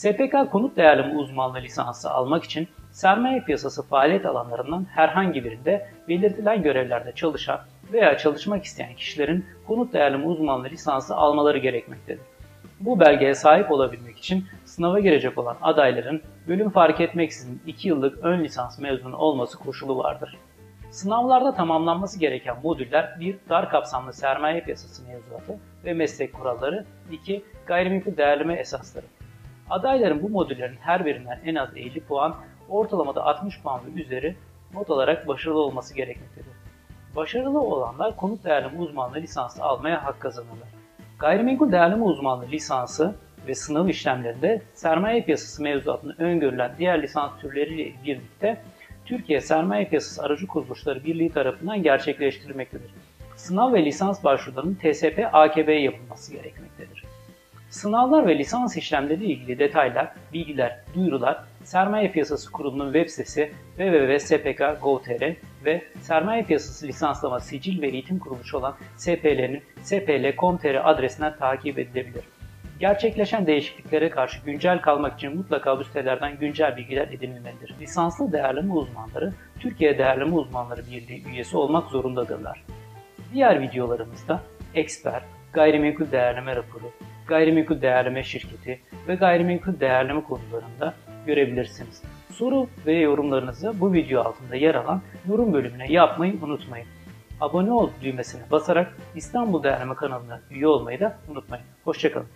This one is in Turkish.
SPK konut değerleme uzmanlığı lisansı almak için sermaye piyasası faaliyet alanlarından herhangi birinde belirtilen görevlerde çalışan veya çalışmak isteyen kişilerin konut değerleme uzmanlığı lisansı almaları gerekmektedir. Bu belgeye sahip olabilmek için sınava girecek olan adayların bölüm fark etmeksizin 2 yıllık ön lisans mezunu olması koşulu vardır. Sınavlarda tamamlanması gereken modüller 1. Dar kapsamlı sermaye piyasası mevzuatı ve meslek kuralları 2. Gayrimenkul değerleme esasları. Adayların bu modüllerin her birinden en az 50 puan, ortalamada 60 puan ve üzeri not alarak başarılı olması gerekmektedir. Başarılı olanlar konut değerleme uzmanlığı lisansı almaya hak kazanırlar. Gayrimenkul değerleme uzmanlığı lisansı ve sınav işlemlerinde sermaye piyasası mevzuatında öngörülen diğer lisans türleriyle birlikte Türkiye Sermaye Piyasası Aracı Kuruluşları Birliği tarafından gerçekleştirilmektedir. Sınav ve lisans başvurularının TSP AKB yapılması gerekmektedir. Sınavlar ve lisans işlemleri ile ilgili detaylar, bilgiler, duyurular Sermaye Piyasası Kurulu'nun web sitesi www.spk.gov.tr ve Sermaye Piyasası Lisanslama Sicil ve Eğitim Kuruluşu olan SPL'nin spl.com.tr adresinden takip edilebilir. Gerçekleşen değişikliklere karşı güncel kalmak için mutlaka bu sitelerden güncel bilgiler edinilmelidir. Lisanslı değerleme uzmanları Türkiye Değerleme Uzmanları Birliği üyesi olmak zorundadırlar. Diğer videolarımızda Expert, Gayrimenkul Değerleme Raporu, Gayrimenkul Değerleme Şirketi ve Gayrimenkul Değerleme konularında görebilirsiniz. Soru ve yorumlarınızı bu video altında yer alan yorum bölümüne yapmayı unutmayın. Abone ol düğmesine basarak İstanbul Değerleme kanalına üye olmayı da unutmayın. Hoşçakalın.